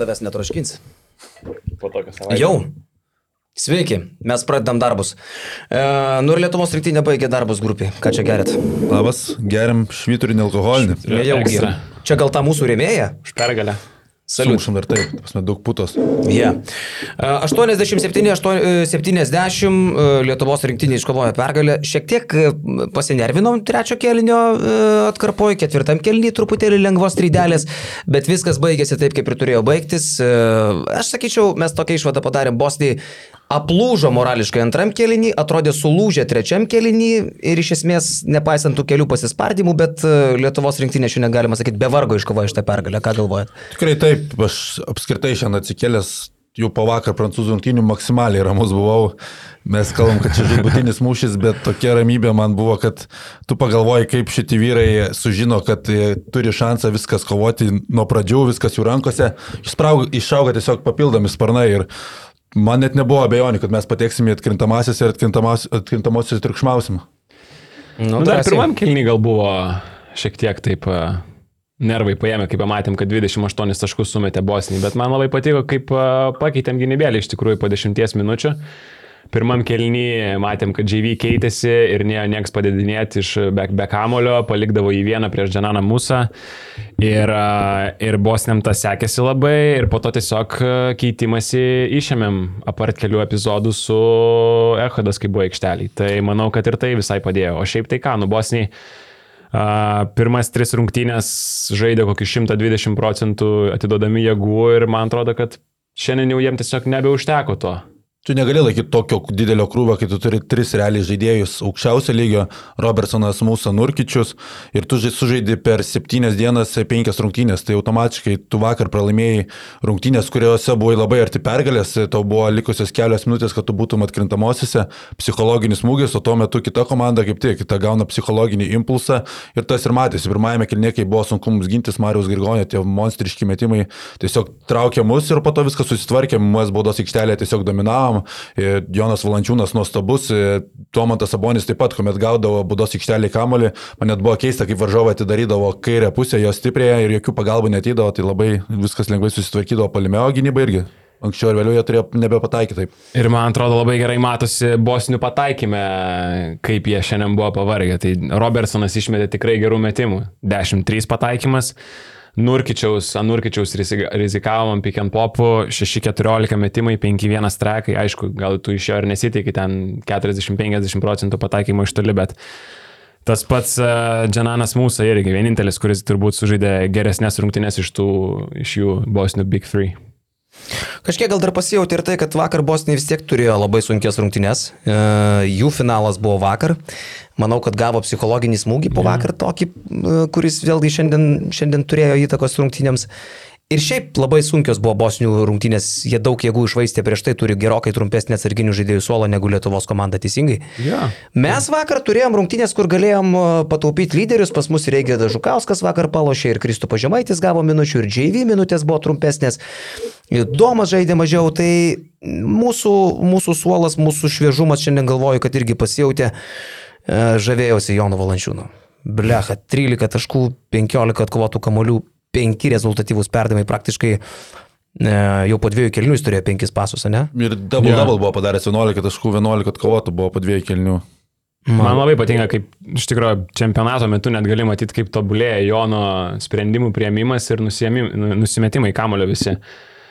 tavęs netroškins. Po tokio savaitės. Jau. Sveiki, mes pradedam darbus. E, nu ir Lietuvos rinktinė baigė darbus grupį. Ką čia gerit? Labas, geriam švyturinį alkoholinį. Nejaugi. Ekstra. Čia gal ta mūsų rėmėja? Už pergalę. Sumušam ir taip, ta prasme, daug putos. Yeah. 87-70 Lietuvos rinktinė iškovojo pergalę. Šiek tiek e, pasinervinom trečio kelinio e, atkarpoje, ketvirtam kelinį truputėlį lengvos trydelės, bet viskas baigėsi taip, kaip ir turėjo baigtis. E, Aš sakyčiau, mes tokią išvadą padarėm Bosnijai. Aplūžo morališkai antram kelinį, atrodė sulūžę trečiam kelinį ir iš esmės, nepaisant tų kelių pasispardymų, bet e, Lietuvos rinktinė šiandien galima sakyti be vargo iškovojo šitą pergalę. Ką galvojat? Tikrai taip, aš apskritai šiandien atsikėlęs jau po vakar prancūzų rungtynių maksimaliai ramus buvau. Mes kalbam, kad čia žudbutinis mūšis, bet tokia ramybė man buvo, kad tu pagalvoji, kaip šitie vyrai sužino, kad e, turi šansą viskas kovoti nuo pradžių, viskas jų rankose. Išauga tiesiog papildomi sparnai ir man net nebuvo abejonių, kad mes pateksime į atkrintamasis ir atkrintamos- atkrintamosios triukšmausim. Nu, dar pirmam kelnį gal buvo šiek tiek taip e, nervai paėmė, kai pamatėm, kad 28 taškus sumetė Bosnijai, bet man labai patiko, kaip e, pakeitėm gynybėlį iš tikrųjų po 10 minučių. Pirmam kelnį matėm, kad JV keitėsi ir nėjo nieks padedinėti iš be, be kamulio, palikdavo į vieną prieš Džananą Musą. Ir, ir Bosniam tas sekėsi labai ir po to tiesiog a, keitimąsi išėmėm apart kelių epizodų su Ehodas, kai buvo aikšteliai. Tai manau, kad ir tai visai padėjo. O šiaip tai ką, nu Bosniai a, pirmas tris rungtynės žaidė kokį 120 procentų atidodami jėgų ir man atrodo, kad šiandien jau jiem tiesiog nebeužteko to. Tu negali laikyti tokio didelio krūvio, kai tu turi tris realiai žaidėjus aukščiausio lygio - Robertsonas, Mūsų, Nurkičius ir tu žai- sužaidi per septynias dienas penkias rungtynės. Tai automatiškai tu vakar pralaimėjai rungtynės, kuriuose buvai labai arti pergalės, tau buvo likusios kelios minutės, kad tu būtum atkrintamosiose, psichologinis smūgis, o tuo metu kita komanda kaip tik, kita gauna psichologinį impulsą ir tas ir matėsi. Pirmajame kilnie, kai buvo sunku mums gintis, Marijos Girgonė, tie monstriški metimai tiesiog traukė mus ir po to viskas susitvarkė, mes baudos aikštelėje tiesiog dominavom. E, Jonas Valančiūnas nuostabus, e, Tomantas Sabonis taip pat, kuomet gaudavo baudos aikštelėje kamolį, man net buvo keista, kaip varžovai atidarydavo kairę pusę, jo stiprėje ir jokių pagalbų netydavo, tai labai viskas lengvai susitvarkydavo palimeo gynyba irgi. Anksčiau ir vėliau jie turėjo nebepataikyti taip. Ir man atrodo labai gerai matosi bosnių pataikymę, kaip jie šiandien buvo pavargę. Tai Robertsonas išmetė tikrai gerų metimų. 10-3 pataikymas. Nurkičiaus, Anurkičiaus rizika- rizikavom pick and popų, 6-14 metimai, 5-1 strekai, aišku, gal tu iš jo ir nesitikė ten 40-50 procentų pataikymo iš toli, bet tas pats Džananas Mūsa irgi vienintelis, kuris turbūt sužaidė geresnės rungtynės iš tų, iš jų bosnių Big Three. Kažkiek gal dar pasijauti ir tai, kad vakar Bosnija vis tiek turėjo labai sunkias rungtynes. E, Jų finalas buvo vakar. Manau, kad gavo psichologinį smūgį po vakar tokį, e, kuris vėlgi šiandien, šiandien turėjo įtakos rungtynėms. Ir šiaip labai sunkios buvo bosnių rungtynės, jie daug jėgų išvaistė prieš tai, turi gerokai trumpesnį atsarginių žaidėjų suolą negu Lietuvos komanda teisingai. Ja. Mes vakar turėjom rungtynės, kur galėjom e, pataupyti lyderius, pas mus ir Eigėdas Žukauskas vakar palošė, ir Kristų Pažemaitis gavo minučių, ir JV minutės buvo trumpesnės, Domas žaidė mažiau, tai mūsų, mūsų suolas, mūsų šviežumas šiandien galvoju, kad irgi pasijautė, e, žavėjausi Jonu Valančiūnu. Blecha, 13 taškų, 15 atkovotų kamolių, 5 rezultatyvūs perdavimai praktiškai e, jau po dviejų kelnių jis turėjo 5 pasus, ne? Ir double yeah. double buvo padaręs 11 taškų, 11 kovotų buvo po dviejų kelnių. Man labai patinka, kaip iš tikrųjų čempionato metu net gali matyti, kaip tobulėja Jono sprendimų prieimimas ir nu- nusimetimai kamulio visi.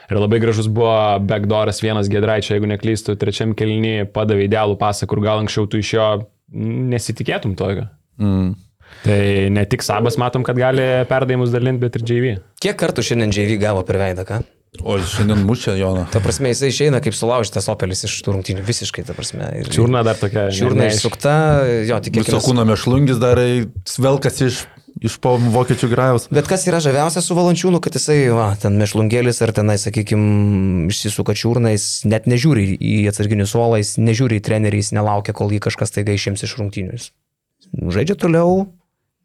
Ir labai gražus buvo backdooras vienas Gedraičio, jeigu neklystu, trečiam kelnyje padavė idealų pasą, kur gal anksčiau tu iš jo nesitikėtum tokio. Mm. Tai ne tik Sabas matom, kad gali perdavimus dalinti, bet ir JV. Kiek kartų šiandien JV gavo per veidą, ką? O šiandien mušė Joną. Ta prasme, jisai išeina kaip sulaužytas opelis iš tų rungtynių, visiškai, ta prasme. Ir Čiurna dar tokia. Čiurna išsukta, jo, tik Viso kūno mešlungis dar svelkas iš, iš po vokiečių grajaus. Bet kas yra žaviausia su Valančiūnu, kad jisai, va, ten mešlungėlis ar tenai, sakykime, išsisuka čiurną, jis net nežiūri į atsarginius suolą, jis nežiūri į trenerį, jis nelaukia, kol jį kažkas taiga išims iš rungtynių. Jis žaidžia toliau,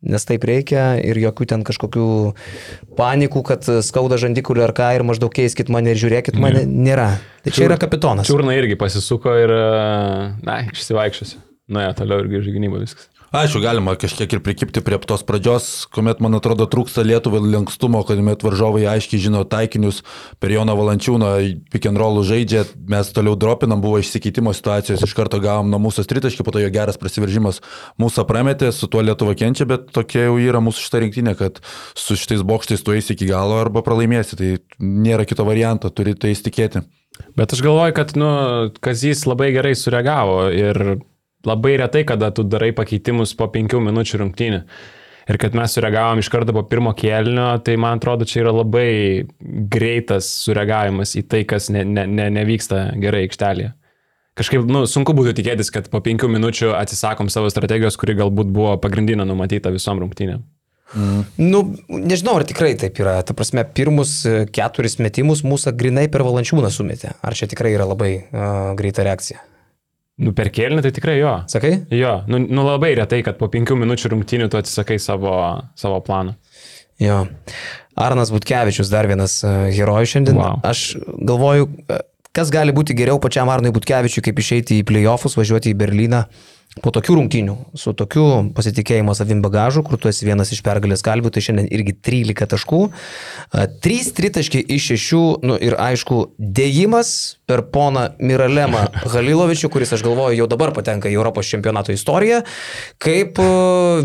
nes taip reikia ir jokių ten kažkokių panikų, kad skauda žandikulį ar ką ir maždaug keiskit mane ir žiūrėkit mane, nėra. Tai čia yra kapitonas. Čiurna irgi pasisuko ir, na, išsivaikščiosiu. nuėjo toliau ir grįžo gynybą viskas. Aišku, galima kažkiek ir prikipti prie tos pradžios, kuomet, man atrodo, trūksta Lietuvai lankstumo, kuomet varžovai aiškiai žino taikinius, per Joną Valančiūną pick and rollų žaidžia, mes toliau dropinam, buvo išsikeitimo situacijos, iš karto gavom nuo mūsų tritaškį, po to jo geras prasiveržimas mūsų prametė, su tuo Lietuva kenčia, bet tokia jau yra mūsų šitą rinktinę, kad su šitais bokštais tu eisi iki galo arba pralaimėsi, tai nėra kito varianto, turi tai įstikėti. Bet aš galvoju, kad, nu, Kazys labai gerai sureagavo ir labai retai, kada tu darai pakeitimus po penkių minučių rungtynį. Ir kad mes sureagavom iš karto po pirmo kėlinio, tai man atrodo, čia yra labai greitas sureagavimas į tai, kas ne, ne, ne, nevyksta gerai aikštelėje. Kažkaip, nu, sunku būtų tikėtis, kad po penkių minučių atsisakom savo strategijos, kuri galbūt buvo pagrindinė numatyta visom rungtynėm. Mm. Nu, nežinau, ar tikrai taip yra. Ta prasme, pirmus keturis metimus mūsų grinai per valančiūną sumetė. Ar čia tikrai yra labai uh, greita reakcija? Nu, per kėlinį tai tikrai jo. Sakai? Jo, nu, nu labai retai, kad po penkių minučių rungtynių tu atsisakai savo, savo planą. Jo. Arnas Butkevičius dar vienas uh, herojus šiandien. Wow. Aš galvoju, kas gali būti geriau pačiam Arnui Butkevičiui, kaip išeiti į playoffus, važiuoti į Berliną po tokių rungtynių, su tokiu pasitikėjimo savim bagažu, kur tu esi vienas iš pergalės kalbių, tai šiandien irgi 13 taškų, 3 tritaškiai iš 6, nu ir aišku, dėjimas per poną Miralemą Halilovičių, kuris aš galvoju jau dabar patenka į Europos čempionato istoriją, kaip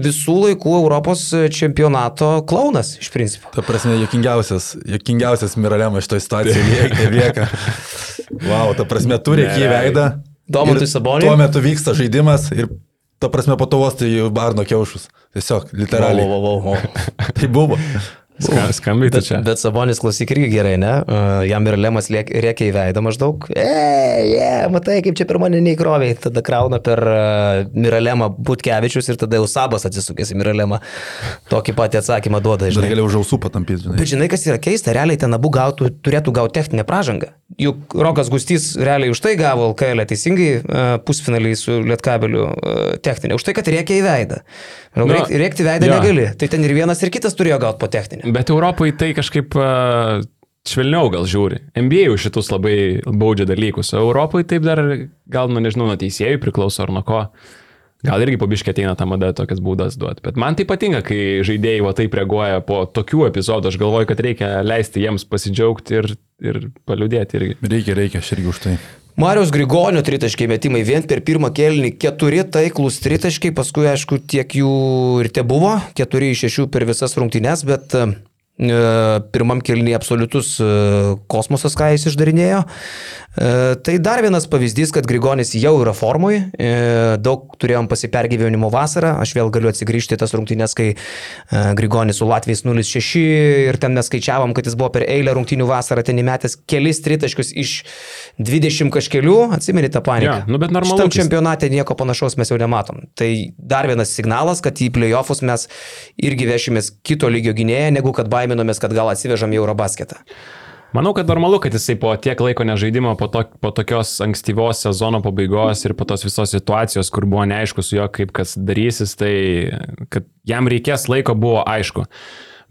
visų laikų Europos čempionato klaunas iš principo. Ta prasme, jokingiausias, jokingiausias Miralemas šitoje situacijoje lieka. Wow, ta prasme, turi į veidą. Domantui Saboniui. Tuo metu vyksta žaidimas ir, ta prasme, po to vos tai Barno kiaušus. Tiesiog, literaliai. Wow, wow, wow. tai buvo. Ska, skambiai bet, čia. Bet Sabonis klausyk irgi gerai, ne? Uh, jam ir Lemas rėkia į veidą maždaug. E, yeah, matai, kaip čia per mane neįkroviai. Tada krauna per uh, Miralemą Butkevičius ir tada jau Sabas atsisukęs į Miralemą. Tokį patį atsakymą duoda. Žinai, gali už ausų patampyti, žinai. Bet žinai, kas yra keista, realiai ten abu gautų, turėtų gauti techninę pražangą. Juk Rokas Gustys realiai už tai gavo LKL teisingai uh, pusfinaliai su Lietkabeliu uh, techninė. Už tai, kad rėkia į veidą. Nu, rėkti, rėkti veidą ja. negali. Tai ten ir vienas, ir kitas turėjo gauti po techninę. Bet Europai tai kažkaip uh, švelniau gal žiūri. NBA už šitus labai baudžia dalykus, o Europai taip dar gal, nu nežinau, nuo teisėjų priklauso ar nuo ko. Gal irgi pabiškai ateina tą madą tokias būdas duoti. Bet man tai patinka, kai žaidėjai va taip reaguoja po tokių epizodų. Aš galvoju, kad reikia leisti jiems pasidžiaugti ir, ir paliūdėti irgi. Reikia, reikia, aš irgi už tai. Marijos Grigonio tritaškiai metimai vien per pirmą kelnį keturi taiklus tritaškiai, paskui aišku tiek jų ir te buvo, keturi iš šešių per visas rungtynes, bet e, pirmam kelnyje absoliutus e, kosmosas, ką jis išdarinėjo. E, tai dar vienas pavyzdys, kad Grigonis jau yra formui, e, daug turėjom pasipergyvenimo vasarą, aš vėl galiu atsigrįžti tas rungtynės, kai e, Grigonis su Latvijais 0-6 ir ten mes skaičiavom, kad jis buvo per eilę rungtynių vasarą, ten įmetęs kelis tritaškius iš 20 kažkelių, atsimeni tą paniką. Ja, nu bet normalu. Šitam čempionate nieko panašaus mes jau nematom. Tai dar vienas signalas, kad į playoffus mes irgi vešimės kito lygio gynėją, negu kad baiminomės, kad gal atsivežam į Eurobasketą. Manau, kad normalu, kad jisai po tiek laiko nežaidimo, po, to, po tokios ankstyvos sezono pabaigos ir po tos visos situacijos, kur buvo neaišku su juo, kaip kas darysis, tai kad jam reikės laiko buvo aišku.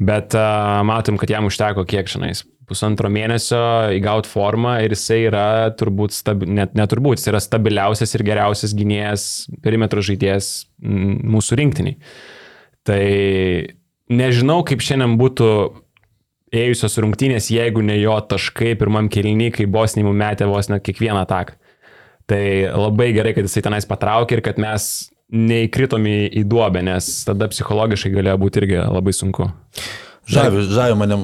Bet uh, matom, kad jam užteko kiek šiandien pusantro mėnesio įgauti formą ir jisai yra turbūt, stabi, net neturbūt, jis yra stabiliausias ir geriausias gynėjas, perimetro žaidėjas mūsų rinktiniai. Tai nežinau, kaip šiandien būtų ėjusios rungtynės, jeigu ne jo taškai pirmam kelnyje, kai Bosnija mums metė vos net kiekvieną ataką. Tai labai gerai, kad jisai tenais patraukė ir kad mes neįkritom į, į duobę, nes tada psichologiškai galėjo būti irgi labai sunku. Žavi, žavi mane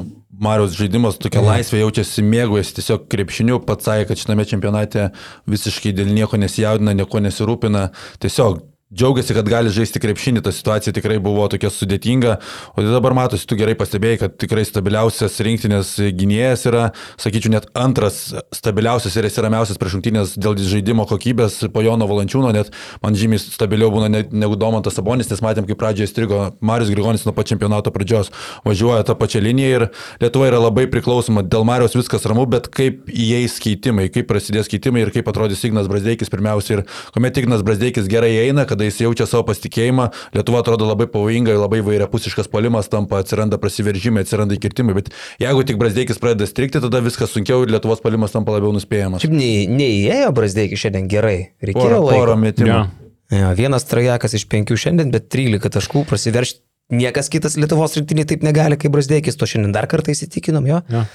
Marius žaidimas, tokia mhm. laisvė jaučiasi, mėgaujasi tiesiog krepšiniu, pats sakė, kad šitame čempionate visiškai dėl nieko nesijaudina, nieko nesirūpina, tiesiog džiaugiasi, kad gali žaisti krepšinį, ta situacija tikrai buvo tokia sudėtinga, o tai dabar matosi, tu gerai pastebėjai, kad tikrai stabiliausias rinktinės gynėjas yra, sakyčiau, net antras stabiliausias ir esiramiausias prieš rungtynės dėl žaidimo kokybės po Jono Valančiūno, net man žymiai stabiliau būna negu Domantas Sabonis, nes matėm, kaip pradžioje strigo Marius Grigonis nuo pat čempionato pradžios važiuoja tą pačią liniją ir Lietuva yra labai priklausoma, dėl Marijos viskas ramu, bet kaip įeis keitimai, kaip prasidės keitimai ir kaip atrodys Ignas Brasdeikis pirmiausia ir kuomet Ignas Brasdeikis gerai eina, kada kada jis jaučia savo pasitikėjimą, Lietuva atrodo labai pavojinga, labai vairiapusiškas polimas tampa, atsiranda prasiveržimai, atsiranda įkirtimai, bet jeigu tik Brasdeikis pradeda strikti, tada viskas sunkiau ir Lietuvos polimas tampa labiau nuspėjamas. Šiaip neįėjo Brasdeikis šiandien gerai, reikėjo porą, porą metimų. Ja. Ja, vienas trajekas iš penkių šiandien, bet 13 taškų prasiveršti. Niekas kitas Lietuvos rinktinė taip negali kaip Brasdeikis, to šiandien dar kartą įsitikinom jo. Ja.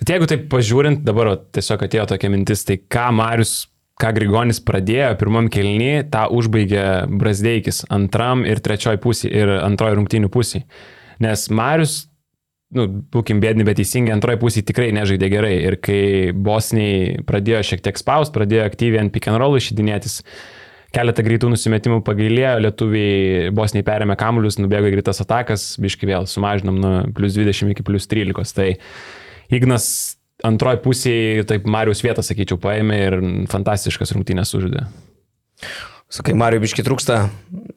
Bet jeigu taip pažiūrint, dabar o, tiesiog atėjo tokia mintis, tai ką Marius, ką Grigonis pradėjo pirmam kelnį, tą užbaigė Brasdeikis antram ir trečioj pusė ir antroji rungtinių pusė. Nes Marius, nu, būkim bėdini, bet teisingai, antroji pusė tikrai nežaidė gerai. Ir kai Bosniai pradėjo šiek tiek spaus, pradėjo aktyviai ant pick and roll išidinėtis, keletą greitų nusimetimų pagailėjo, lietuviai Bosniai perėmė kamuolius, nubėgo greitas atakas, biški vėl sumažinom nuo plus 20 iki plus 13. Tai Ignas antroji pusėje, taip Marius vietą, sakyčiau, paėmė ir fantastiškas rungtynės sužaidė. Sakai, Mariu biški trūksta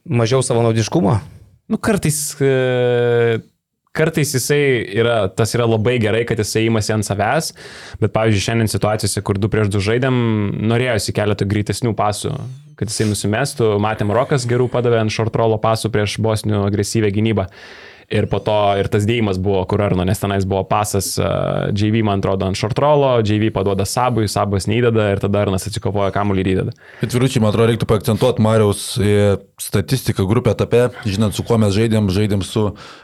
mažiau savanaudiškumo? Nu, kartais e, kartais jisai yra, tas yra labai gerai, kad jisai įmasi ant savęs, bet pavyzdžiui, šiandien situacijose, kur du prieš du žaidėm, norėjosi keletą greitesnių pasų, kad jisai nusimestų, matėm Rokas gerų padavė ant short rollo pasų prieš bosnių agresyvę gynybą. Ir po to ir tas dėjimas buvo kur arno, nes tenais buvo pasas uh, JV, man atrodo, ant short rollo, JV paduoda sabui, sabas neįdeda ir tada arnas atsikovoja kamuolį ir įdeda. Atviručiai, man atrodo, reiktų paakcentuoti Mariaus e, statistiką grupę etape, žinant, su kuo mes žaidėm, žaidėm su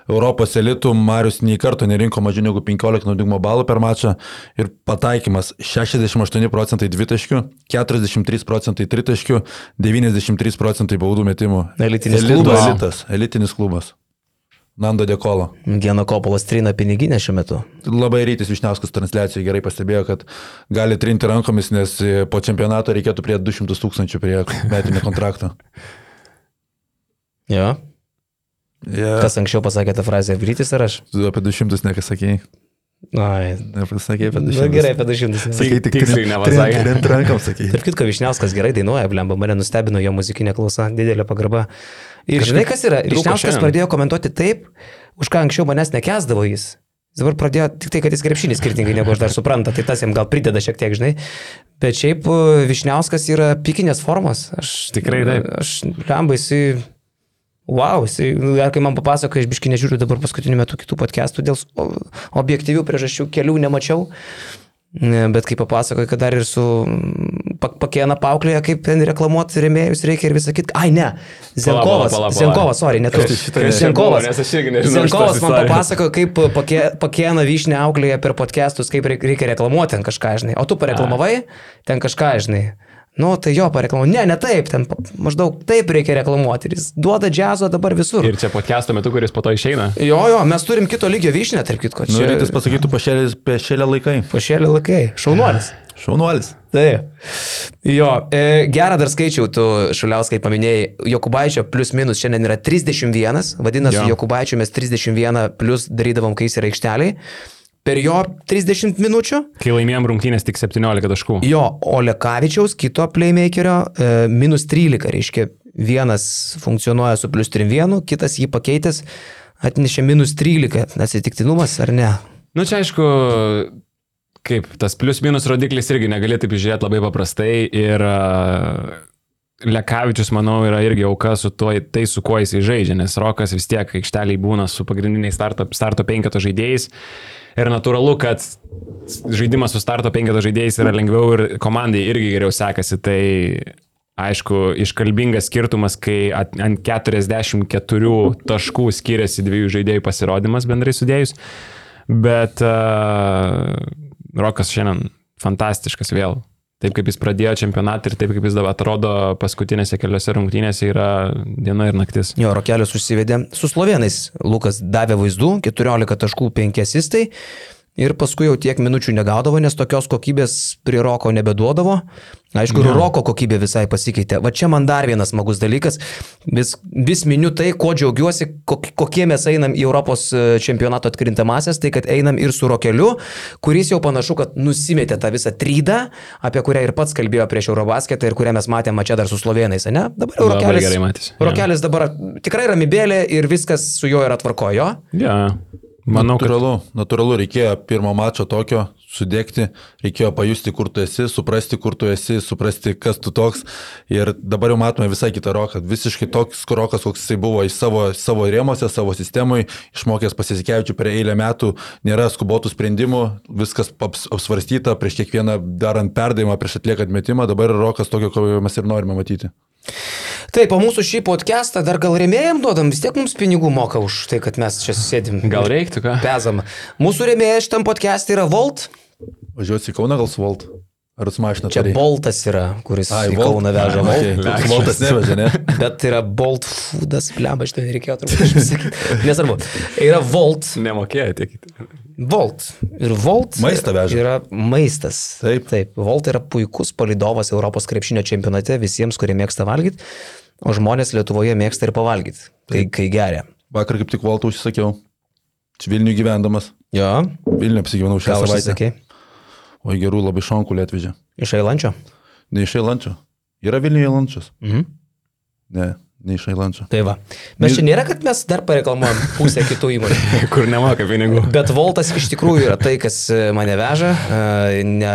Europos elitu, Marius nei karto nerinko mažiau negu 15 naudingumo balų per mačą ir pataikymas 68 procentai dvitaškių, 43 procentai tritaškių, 93 procentai baudų metimų. Elitinis Elito klubas. elitas, elitinis klubas. Nando Dekolo. Geno Kopolas trina piniginę šiuo metu. Labai rytis Višniauskas transliacijoje gerai pastebėjo, kad gali trinti rankomis, nes po čempionato reikėtų prie 200 tūkstančių prie metinio kontrakto. Jo. Yeah. Kas anksčiau pasakė tą frazę, Grytis ar aš? Apie 200 nekas sakėjai. Ai. Nepasakėjai apie 200. Na gerai, apie 200. Sakei tik Tiksliai nepasakė. Trint rankam sakėjai. Tarp kitko, Višniauskas gerai dainuoja, blemba, mane nustebino jo muzikinė klausa, didelė pagarba. Ir Kažkaip žinai, kas yra? Višniauskas pradėjo komentuoti taip, už ką anksčiau manęs nekesdavo jis. Dabar pradėjo tik tai, kad jis krepšinį skirtingai negu aš dar supranta, tai tas jam gal prideda šiek tiek, žinai. Bet šiaip e, Višniauskas yra pikinės formos. Aš Tikrai taip. Aš lemba, jisai... Wow, nu, kai man papasakojo, aš biškai nežiūriu dabar paskutiniu metu kitų podcastų, dėl objektyvių priežasčių kelių nemačiau. Ne, Bet kai papasakoja, kad dar ir su pa- pakėna pauklėje, kaip ten reklamuoti remėjus reikia ir visą kitą. Ai, ne. Zenkovas. pala, pala. Zenkovas, sorry, ne tu. Kas šitą Kas čia Zenkovas. nes aš irgi nežinau Zenkovas man papasakojo, kaip pakė, pakėna vyšnė auklėje per podcastus, kaip reik- reikia reklamuoti ten kažką, žinai. O tu pareklamavai ten kažką, žinai. Nu, tai jo pareklamavau. Ne, ne taip, ten maždaug taip reikia reklamuoti. Ir jis duoda džiazo dabar visur. Ir čia podcast'o metu, kuris po to išeina. Jo, jo, mes turim kito lygio vyšnę, tarp kitko. Nu, Čia rytis pasakytų pašėlė laikai. pašėlė laikai. Šaunuolis. Šaunuolis. Taip. Jo, e, gerą dar skaičiau, tu šaliauskai paminėjai, Jokubaičio plus minus šiandien yra 31, vadinasi, Jo. Jokubaičio mes 31 plus darydavom, kai jis yra aikšteliai. Per jo 30 minučių. Kai laimėjom rungtynės tik 17 taškų. Jo, o Lekavičiaus, kito playmakerio, e, minus 13, reiškia, vienas funkcionuoja su plus 3-1, kitas jį pakeitęs atnešė minus 13. Atsitiktinumas ar ne? Nu čia aišku, kaip tas plius minus rodiklis irgi negali taip žiūrėti labai paprastai ir uh, Lekavičius, manau, yra irgi auka su tuo, tai su kuo jisai žaidžia, nes Rokas vis tiek aikšteliai būna su pagrindiniais starto, starto penketo žaidėjais. Ir natūralu, kad žaidimas su starto penketo žaidėjais yra lengviau ir komandai irgi geriau sekasi. Tai aišku, iškalbingas skirtumas, kai ant 44 taškų skiriasi dviejų žaidėjų pasirodymas bendrai sudėjus. Bet uh, Rokas šiandien fantastiškas vėl. Taip kaip jis pradėjo čempionatą ir taip kaip jis dabar atrodo paskutinėse keliose rungtynėse yra diena ir naktis. Jo, Rokelis užsivedė su slovenais. Lukas davė vaizdų, 14 taškų, 5 asistai. Ir paskui jau tiek minučių negaudavo, nes tokios kokybės prie Roko nebeduodavo. Aišku, ir Roko kokybė visai pasikeitė. Va čia man dar vienas smagus dalykas. Vis, vis miniu tai, ko džiaugiuosi, kok- kokie mes einam į Europos e, čempionato atkrintamasias, tai kad einam ir su Rokeliu, kuris jau panašu, kad nusimetė tą visą trydą, apie kurią ir pats kalbėjo prieš Eurobasketą ir kurią mes matėme čia dar su slovenais, ne? Dabar jau Labai Rokelis. gerai matėsi, jo. Rokelis dabar tikrai ramybėlė ir viskas su juo yra tvarkojo. Ja. Manau, kad natūralu, natūralu, reikėjo pirmo mačo tokio sudėkti, reikėjo pajusti, kur tu esi, suprasti, kur tu esi, suprasti, kas tu toks. Ir dabar jau matome visai kitą roką. Visiškai toks rokas, koks jisai buvo į savo, savo rėmose, savo sistemai, išmokęs pasisikevičių per eilę metų, nėra skubotų sprendimų, viskas aps- apsvarstyta prieš kiekvieną darant perdavimą, prieš atliekant metimą. Dabar rokas tokio, kokio mes ir norime matyti. Taip, o mūsų šį podcastą dar gal rėmėjim duodam, vis tiek mums pinigų moka už tai, kad mes čia sėdim. Gal reiktų ką? Pezam. Mūsų rėmėjai šitam podcast'e yra Volt. Važiuosi į Kauną gal su Volt? Ar su mašina? Čia turėjai? Boltas yra, kuris Ai, į. Kauną veža Ai, Volt. okei. Toks Voltas nevežė, ne? Bet yra Bolt Foodas, bleba, šitą nereikėjo turbūt išsakyti. Nesvarbu. Yra Volt. Nemokėjo tiek. Volt. Ir Volt Maistą veža. yra maistas. Taip. Taip. Volt yra puikus palidovas Europos krepšinio čempionate visiems, kurie mėgsta valgyti, o žmonės Lietuvoje mėgsta ir pavalgyti, kai, kai geria. Vakar kaip tik Voltą užsisakiau. Vilnių gyvendamas. Jo, Vilnių apsigyvenau šią ką savaitę. užsisakė? O gerų labai šonkulį atvežė. Iš Ailančio? Ne iš Ailančio. Yra Vilniuje Ailančius? Mhm. Ne, ne iš Ailančio. Tai va. Mes čia nėra, kad mes dar pareklamuojam pusę kitų įmonių. Kur nemoka pinigų. Bet Voltas iš tikrųjų yra tai, kas e, mane veža, e, ne,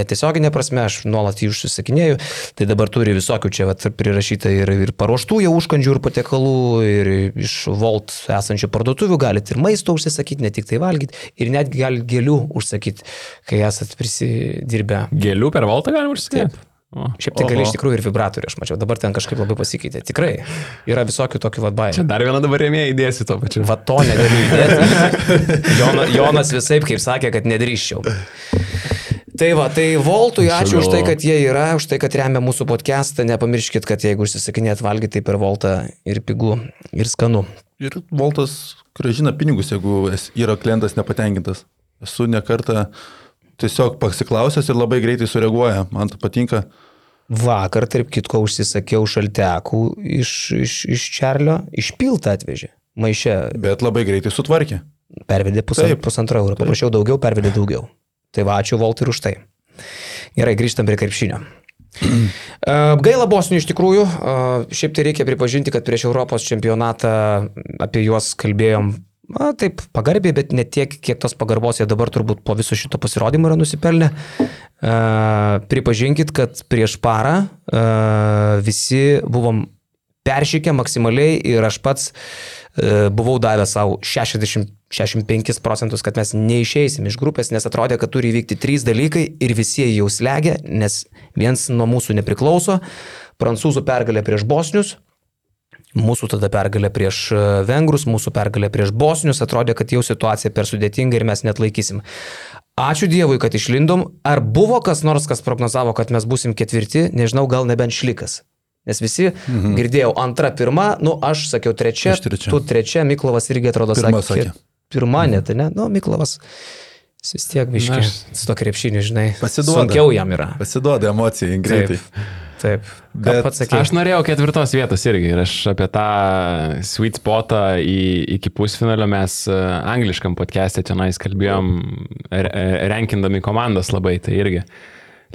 netiesioginė prasme, aš nuolat jį užsisakinėjau, tai dabar turi visokių čia vat, prirašyta ir, ir paruoštų jau užkandžių ir patiekalų, ir iš Volt esančių parduotuvių galite ir maisto užsisakyti, ne tik tai valgyti, ir netgi galite gėlių užsakyti, kai esat prisidirbę. Gėlių per valtą galima užsikėti. Šiaip tai gali iš tikrųjų ir vibratorių, aš mačiau, dabar ten kažkaip labai pasikeitė. Tikrai yra visokių tokių Čia vadbaimų. dar vieną dabar rėmėją įdėsi to pačiu. Va to negaliu įdėti. Jona, Jonas visai kaip sakė, kad nedrįščiau. Tai va, tai Voltui ačiū už tai, kad jie yra, už tai, kad remia mūsų podcastą. Nepamirškit, kad jeigu užsisakinėt valgyti, tai per Voltą ir pigų, ir skanu. Ir Voltas gražina pinigus, jeigu yra klientas nepatenkintas. Esu nekartą tiesiog pasiklausęs ir labai greitai sureaguoja. Man tai patinka. Vakar, tarp kitko, užsisakiau šaltekų iš, iš, iš Čarlio, išpiltą atvežė. Maišė Bet labai greitai sutvarkė. pervedė pusant, Taip. pusantro eurų, paprašiau daugiau, pervedė daugiau. Tai va, ačiū Voltui ir už tai. Gerai, grįžtam prie krepšinio. Gaila bosnių iš tikrųjų, šiaip tai reikia pripažinti, kad prieš Europos čempionatą apie juos kalbėjom, na, taip, pagarbiai, bet ne tiek, kiek tos pagarbos jie dabar turbūt po viso šito pasirodymo yra nusipelnę. E, Pripažinkit, kad prieš parą e, visi buvom peršykę maksimaliai ir aš pats e, buvau davęs savo 60, 65 procentus, kad mes neišeisim iš grupės, nes atrodė, kad turi įvykti trys dalykai ir visi jau slegia, nes viens nuo mūsų nepriklauso. Prancūzų pergalė prieš bosnius, mūsų tada pergalė prieš e, vengrus, mūsų pergalė prieš bosnius, atrodė, kad jau situacija per sudėtinga ir mes net laikysim. Ačiū Dievui, kad išlindom. Ar buvo kas nors, kas prognozavo, kad mes busim ketvirti, nežinau, gal nebent šlikas. Nes visi mhm. girdėjau antrą, pirmą, nu aš sakiau trečia, Aš trečia. tu trečia, Miklovas irgi atrodo Pirma sakė. sakė. Pirma, net, ne? Nu, Miklovas. Jis vis tiek biškiai. Su to krepšiniu, žinai. Pasiduoda. Sunkiau jam yra. Pasiduoda emocijai greitai. Taip. Ką Bet pats sakė? Aš norėjau ketvirtos vietos irgi ir aš apie tą sweet spotą į, iki pusfinalio mes e, angliškam podcast'e tenais kalbėjom, e, renkindami komandas labai, tai irgi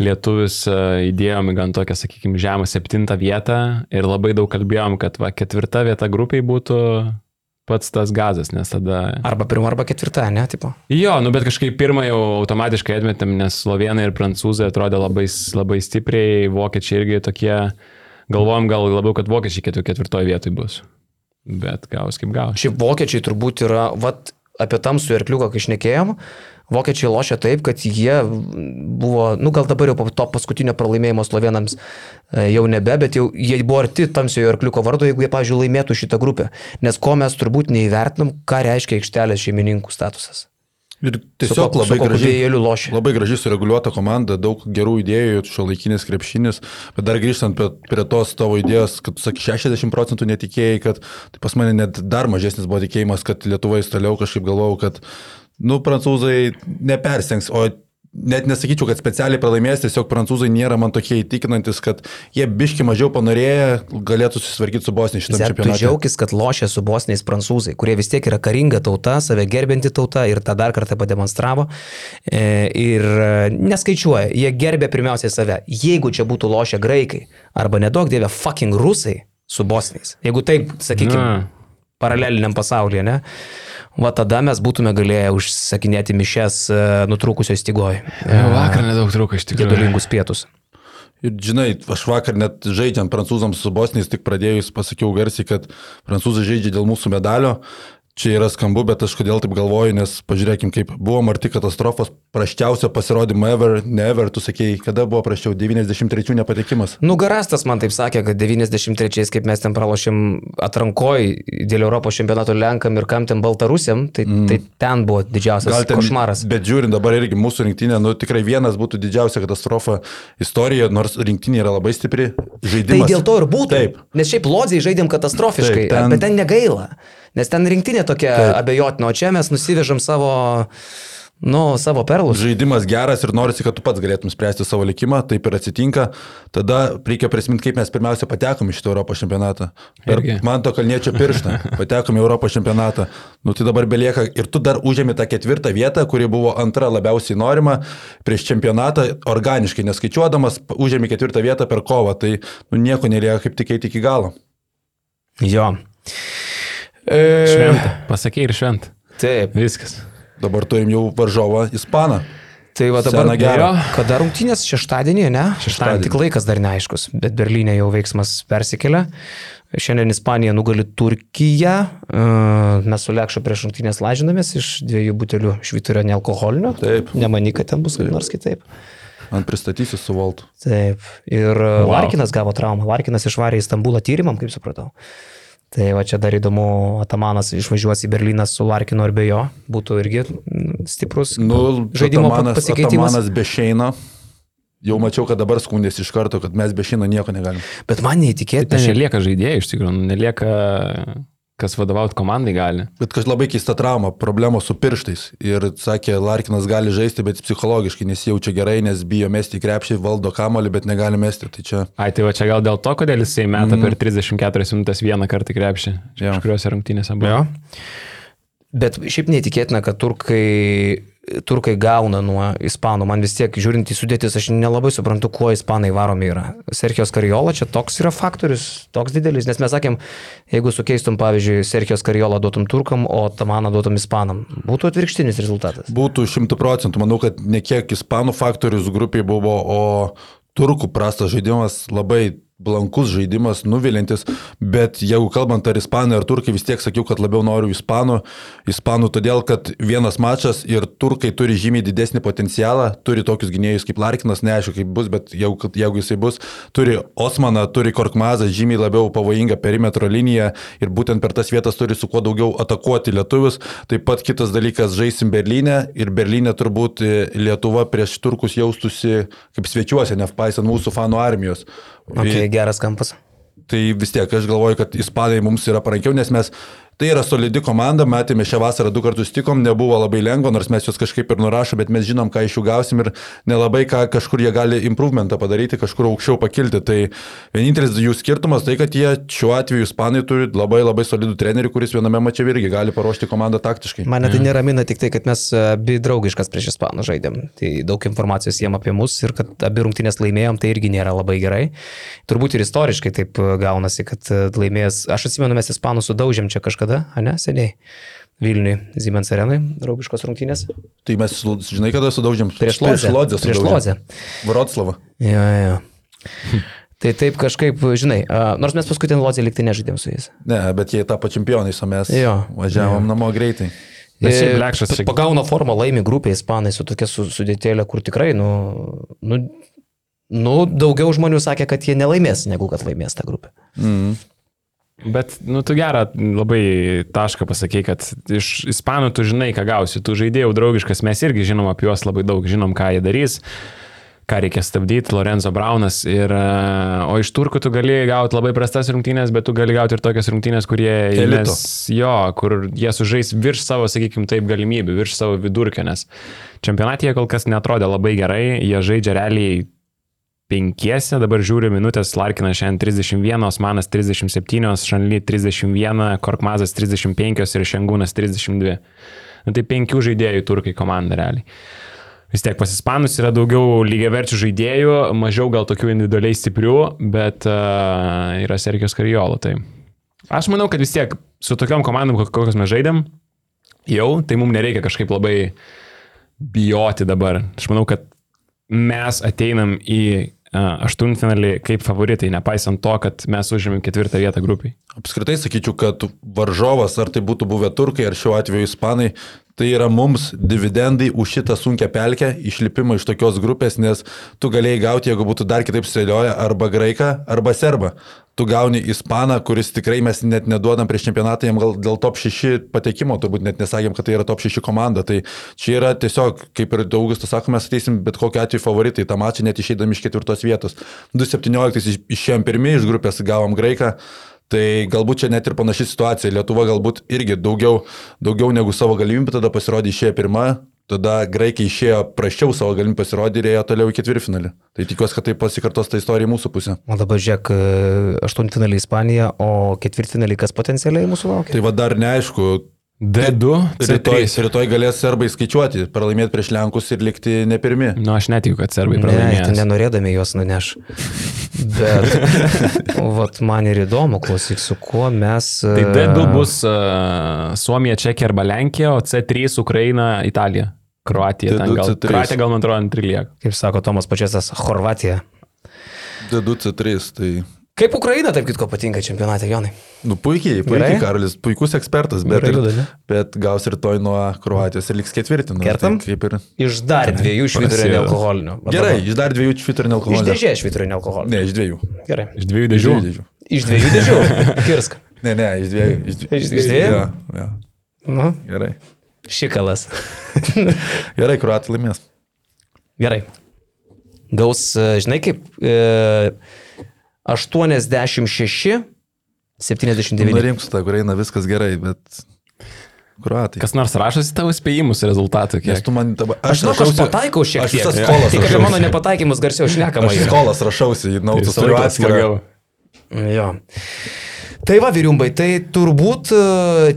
lietuvius e, įdėjom į gan tokią, sakykime, žemą septintą vietą ir labai daug kalbėjom, kad va, ketvirta vieta grupiai būtų pats tas gazas, nes tada... Arba pirma, arba ketvirta, ne, tipo. Jo, nu bet kažkaip pirmą jau automatiškai atmetėm, nes slovenai ir prancūzai atrodė labai, labai stipriai, vokiečiai irgi tokie, galvojom gal labiau, kad vokiečiai ketvirtoje vietoje bus. Bet gaus kaip gaus. Šiaip vokiečiai turbūt yra, vat apie tamsų arkliuką, kai išnekėjom, vokiečiai lošia taip, kad jie buvo, nu gal dabar jau po to paskutinio pralaimėjimo slovenams e, jau nebe, bet jau jie buvo arti tamsiojo arkliuko vardo, jeigu jie, pavyzdžiui, laimėtų šitą grupę. Nes ko mes turbūt neįvertinam, ką reiškia aikštelės šeimininkų statusas. Ir Su tiesiog ko- labai su gražiai. Labai gražiai sureguliuota komanda, daug gerų idėjų, šio laikinis krepšinis, bet dar grįžtant prie, prie tos tavo idėjos, kad sakai 60 procentų netikėjai, kad tai pas mane net dar mažesnis buvo tikėjimas, kad Lietuva įs toliau kažkaip galvojau, kad, nu, prancūzai nepersengs, o net nesakyčiau, kad specialiai pralaimės, tiesiog prancūzai nėra man tokie įtikinantis, kad jie biški mažiau panorėję galėtų susitvarkyti su Bosnija šitame čempionate. džiaugis, kad lošia su bosniais prancūzai, kurie vis tiek yra karinga tauta, save gerbinti tauta ir tą dar kartą pademonstravo. E, ir e, neskaičiuoja, jie gerbė pirmiausiai save. Jeigu čia būtų lošia graikai arba nedaug dievė fucking rusai su bosniais, jeigu taip, sakykime. Paraleliniam pasaulyje, ne? Va tada mes būtume galėję užsakinėti mišes e, nutrūkusioj stygoj. Jau vakar nedaug trūko iš tikrųjų. Gedulingus pietus. Ir žinai, aš vakar net žaidžiant prancūzams su bosniais tik pradėjus pasakiau garsiai, kad prancūzai žaidžia dėl mūsų medalio. Čia yra skambu, bet aš kodėl taip galvoju, nes pažiūrėkim, kaip buvo Marti katastrofos, praščiausio pasirodymo ever, never, tu sakėjai, kada buvo prašiau, 93 nepatekimas. Nugarastas man taip sakė, kad 93, kaip mes ten pralošėm atrankoj dėl Europos čempionato Lenkam ir kam ten Baltarusiam, tai, mm. tai ten buvo didžiausias ten, košmaras. Bet žiūrint dabar irgi mūsų rinktinė, nu tikrai vienas būtų didžiausia katastrofa istorijoje, nors rinktinė yra labai stipri. Žaidimas. Tai dėl to ir būtų. Taip. Nes šiaip lodziai žaidėm katastrofiškai, Taip, ten... bet ten negaila. Nes ten rinktinė tokia Taip. abejotina, o čia mes nusivežam savo, nu, savo perlus. Žaidimas geras ir norisi, kad tu pats galėtum spręsti savo likimą, taip ir atsitinka. Tada reikia prisiminti, kaip mes pirmiausia patekom į šitą Europos čempionatą. Per man to kalniečio pirštą patekom į Europos čempionatą. Nu tai dabar belieka ir tu dar užėmė tą ketvirtą vietą, kuri buvo antra labiausiai norima prieš čempionatą, organiškai neskaičiuodamas, užėmė ketvirtą vietą per kovą. Tai nu, nieko nelieka kaip tik eiti iki galo. Jo. E... Šventą. Pasakė ir šventą. Taip. Viskas. Dabar turim jau varžovą Ispaną. Tai va dabar gero. Kada rungtynės šeštadienį, ne? Šeštadienį. Tik laikas dar neaiškus, bet Berlyne jau veiksmas persikelia. Šiandien Ispanija nugali Turkiją. E, mes su Lekšo prieš rungtynės lažinamės iš dviejų butelių šviturio nealkoholinio. Taip. Nemanyk, kad ten bus kaip nors kitaip. Ant pristatysiu su Voltu. Taip. Ir wow. Larkinas gavo traumą. Larkinas išvarė į Stambulą tyrimam, kaip supratau. Tai va čia dar įdomu, Atamanas išvažiuos į Berliną su Larkinu ar be jo, būtų irgi stiprus nu, žaidimo Atamanas, pasikeitimas. Atamanas be Šeino. Jau mačiau, kad dabar skundėsi iš karto, kad mes be Šeino nieko negalim. Bet man neįtikėtina. Tai nelieka žaidėjai iš tikrųjų, nelieka kas vadovauti komandai gali. Bet kažkaip labai keista trauma, problemos su pirštais. Ir sakė, Larkinas gali žaisti, bet psichologiškai nesijaučia gerai, nes bijo mesti krepšį, valdo kamolį, bet negali mesti. Tai čia... Ai, tai va čia gal dėl to, kodėl jisai meta mm. per 34 minutės vieną kartą krepšį. Čia kažkuriuose rungtynėse buvo. Jo. Bet šiaip neįtikėtina, kad turkai turkai gauna nuo ispanų. Man vis tiek, žiūrint į sudėtis, aš nelabai suprantu, kuo ispanai varomi yra. Sergijos Kariola čia toks yra faktorius, toks didelis, nes mes sakėm, jeigu sukeistum, pavyzdžiui, Sergijos Kariola duotum turkam, o Tamaną duotum ispanam, būtų atvirkštinis rezultatas. Būtų šimtų procentų. Manau, kad ne kiek ispanų faktorius grupiai buvo, o turkų prastas žaidimas labai blankus žaidimas, nuvilintis, bet jeigu kalbant ar ispanai ar turkai, vis tiek sakiau, kad labiau noriu ispanų. Ispanų todėl, kad vienas mačas ir turkai turi žymiai didesnį potencialą, turi tokius gynėjus kaip Larkinas, neaišku kaip bus, bet jeigu, jeigu jisai bus, turi Osmaną, turi Korkmazą, žymiai labiau pavojingą perimetro liniją ir būtent per tas vietas turi su kuo daugiau atakuoti lietuvius. Taip pat kitas dalykas, žaisim Berlyne ir Berlyne turbūt Lietuva prieš turkus jaustųsi kaip svečiuose, nepaisant mūsų fanų armijos. Okay, geras kampas. Tai vis tiek aš galvoju, kad ispanai mums yra parankiau, nes mes Tai yra solidi komanda, matėme šią vasarą du kartus tikom, nebuvo labai lengva, nors mes juos kažkaip ir nurašo, bet mes žinom, ką iš jų gausim ir nelabai ką kažkur jie gali improvementą padaryti, kažkur aukščiau pakilti. Tai vienintelis jų skirtumas tai, kad jie šiuo atveju ispanai turi labai labai solidų trenerių, kuris viename mače irgi gali paruošti komandą taktiškai. Mane tai neramina tik tai, kad mes abi draugiškas prieš ispanų žaidėm. Tai daug informacijos jiem apie mus ir kad abi rungtynės laimėjom, tai irgi nėra labai gerai. Turbūt ir istoriškai taip gaunasi, kad laimėjęs, aš atsimenu, mes ispanų sudaužėm čia kažką kada, ne, seniai. Vilniui, Siemens arenai, draugiškos rungtynės. Tai mes, žinai, kada sudaužėm? Prieš Lodzę. Lodzę prieš Lodzę. Vroclavą. Jo, jo. tai taip kažkaip, žinai, nors mes paskui ten Lodzę liktai nežaidėm su jais. Ne, bet jie tapo čempionais, o mes jo, važiavom jo. namo greitai. Blekšas. Pagauna formą, laimi grupė ispanai su tokia sudėtėlė, kur tikrai, nu, nu, nu, daugiau žmonių sakė, kad jie nelaimės, negu kad laimės tą grupę. Mm. Bet, nu, tu gerą labai tašką pasakė, kad iš ispanų tu žinai, ką gausi, tu žaidėjau draugiškas, mes irgi žinom apie juos labai daug, žinom, ką jie darys, ką reikia stabdyti, Lorenzo Braunas. Ir, e, o iš turkų tu gali gauti labai prastas rungtynės, bet tu gali gauti ir tokias rungtynės, kurie įmes, jo, kur jie sužais virš savo, sakykime, taip galimybių, virš savo vidurkio, nes čempionatėje kol kas netrodė labai gerai, jie žaidžia realiai penkiese, dabar žiūriu minutės, Larkinas šiandien 31, Osmanas 37, Šanly 31, Korkmazas 35 ir Šengūnas 32. Na tai penkių žaidėjų turkai komanda realiai. Vis tiek pas Ispanus yra daugiau lygiaverčių žaidėjų, mažiau gal tokių individualiai stiprių, bet uh, yra Sergijos Karijolo. Tai aš manau, kad vis tiek su tokiam komandom, kokios mes žaidėm, jau, tai mums nereikia kažkaip labai bijoti dabar. Aš manau, kad mes ateinam į aštuntfinalį kaip favoritai, nepaisant to, kad mes užėmėm ketvirtą vietą grupiai. Apskritai sakyčiau, kad varžovas, ar tai būtų buvę turkai, ar šiuo atveju ispanai, tai yra mums dividendai už šitą sunkę pelkę, išlipimą iš tokios grupės, nes tu galėjai gauti, jeigu būtų dar kitaip sudėlioję, arba graiką, arba serbą tu gauni ispaną, kuris tikrai mes net neduodam prieš čempionatą, jam gal dėl top 6 patekimo, turbūt net nesakėm, kad tai yra top 6 komanda. Tai čia yra tiesiog, kaip ir Augustas sako, mes ateisim bet kokiu atveju favoritai, tą mačą net išeidami iš ketvirtos vietos. 2017 išėjom pirmie iš grupės, gavom graiką. Tai galbūt čia net ir panaši situacija. Lietuva galbūt irgi daugiau, daugiau negu savo galimybę tada pasirodė išėję pirmą, Tada graikai išėjo prašiau savo galimybę pasirodyti ir ėjo toliau į ketvirtfinalį. Tai tikiuosi, kad tai pasikartos ta istorija mūsų pusė. O dabar žiūrėk, aštuntfinalį Ispanija, o ketvirtfinalį kas potencialiai mūsų laukia? Tai va dar neaišku, D2. Rytoj, rytoj galės serbai skaičiuoti, pralaimėti prieš Lenkus ir likti ne pirmi. Na, nu, aš netikiu, kad serbai pralaimės. Ne, nenorėdami juos nuneš. Bet, vat, man ir įdomu, klausyk, su kuo mes. Tai D2 bus uh, Suomija, Čekija arba Lenkija, o C3 Ukraina, Italija. Kroatija. Gal, C3. Kroatija gal man atrodo antri lieka. Kaip sako Tomas Pačiasas, Horvatija. D2 C3, tai Kaip Ukraina, taip kitko patinka čempionate, Jonai? Nu, puikiai, puikiai, Gerai? Karolis, puikus ekspertas, bet, ir, bet gaus rytoj nuo Kroatijos ir liks ketvirtinu. Nu, Kertam? Tai ir... Iš dar dviejų šviturinio alkoholinio. Gerai, iš dar dviejų šviturinio alkoholinio. Iš dėžės šviturinio alkoholinio. Ne, iš dviejų. Gerai. Iš dviejų dėžių. Iš dviejų dėžių. Kirsk. Ne, ne, iš dviejų. Iš, dviejų. iš dviejų? Ja, ja. Nu. Gerai. Šikalas. Gerai, kruatai laimės. Gerai. Gaus, žinai kaip, e, 86, 79. Norim su ta Ukraina viskas gerai, bet Kruatai. Kas nors rašosi tavo spėjimus rezultatų, kiek? Nes tu man taba... Aš, aš, rašausi, aš pataikau šiek tiek. Aš visas skolas. Tik apie mano nepataikymus garsiau šnekama. Aš skolas rašausi, į nautus turiu atskirą. Jo. Tai va, vyriumbai, tai turbūt e,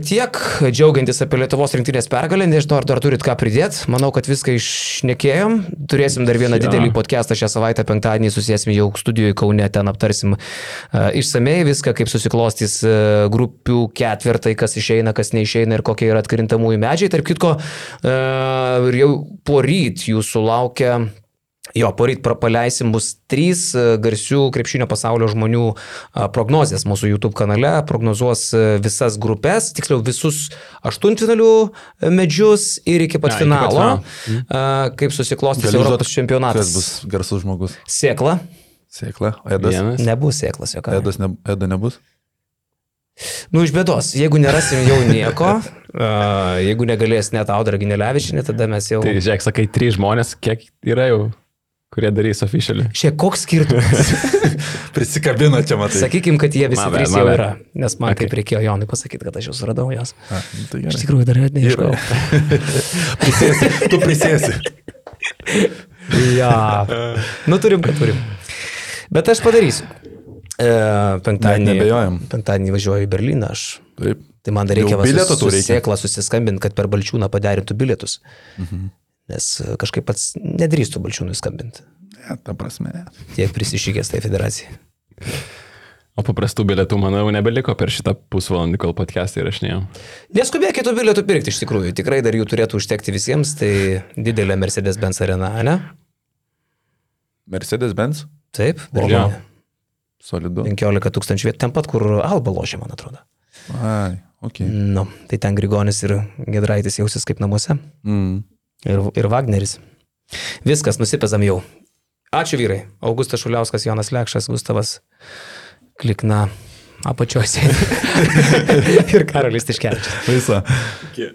tiek džiaugiantis apie Lietuvos rinktinės pergalę, nežinau, ar dar turit ką pridėti, manau, kad viską išnekėjom, turėsim dar vieną ja. didelį podcastą šią savaitę, penktadienį susėsim jau studijoje Kaune, ten aptarsim uh, išsamei viską, kaip susiklostys uh, grupių ketvirtai, kas išeina, kas neišeina ir kokie yra atkrintamųjų medžiai. Tarp kitko, jau po ryt jūsų laukia Jo, poryt paleisim bus trys e, garsių krepšinio pasaulio žmonių prognozijas mūsų YouTube kanale, prognozuos e, visas grupės, tiksliau visus aštuntfinalių e, medžius ir iki pat ja, finalo, iki pat finalo. kaip susiklostys Europos čempionatas. Kas bus garsus žmogus? Sėkla. Sėkla, Edas. Vienas. Nebus sėklas, jokia. Edas ne, Eda nebus? Nu, iš bėdos, jeigu nerasim jau nieko, uh, jeigu negalės net Audra Ginelevičinė, tada mes jau... Tai, žiūrėk, sakai, trys žmonės, kiek yra jau kurie darys oficialiai. Šiek koks skirtumas. Prisikabino čia, matai. Sakykim, kad jie visi trys jau yra, nes man okay. kaip reikėjo Jonui pasakyti, kad aš jau suradau jas. A, nu tai Iš tikrųjų dar net neiškau. prisėsi, tu prisėsi. ja. Nu turim, kad turim. Bet aš padarysiu. E, penktadienį. Penktadienį važiuoju į Berliną, aš. Taip. Tai man dar reikia vas sėklą susiskambinti, kad per balčiūną padarintų bilietus. Mhm. Nes e, kažkaip pats nedrįstų balčiūnui skambinti. Ne, ta prasme. Ne. Tiek prisišykęs tai federacijai. O paprastų bilietų, manau, nebeliko per šitą pusvalandį, kol podcast'ą įrašinėjom. Neskubėkit tų bilietų pirkti iš tikrųjų. Tikrai dar jų turėtų užtekti visiems. Tai didelė Mercedes-Benz arena, ne? Mercedes-Benz? Taip, Berlyne. Solidu. 15 tūkstančių vietų, ten pat, kur Alba lošia, man atrodo. Ai, ok. Nu, tai ten Grigonis ir Gedraitis jausis kaip namuose. Mm ir, ir Wagneris. Viskas, nusipezam jau. Ačiū vyrai. Augustas Šuliauskas, Jonas Lekšas, Gustavas Klikna apačiuose. ir Karolis Tiškevičius. Visa. Okay.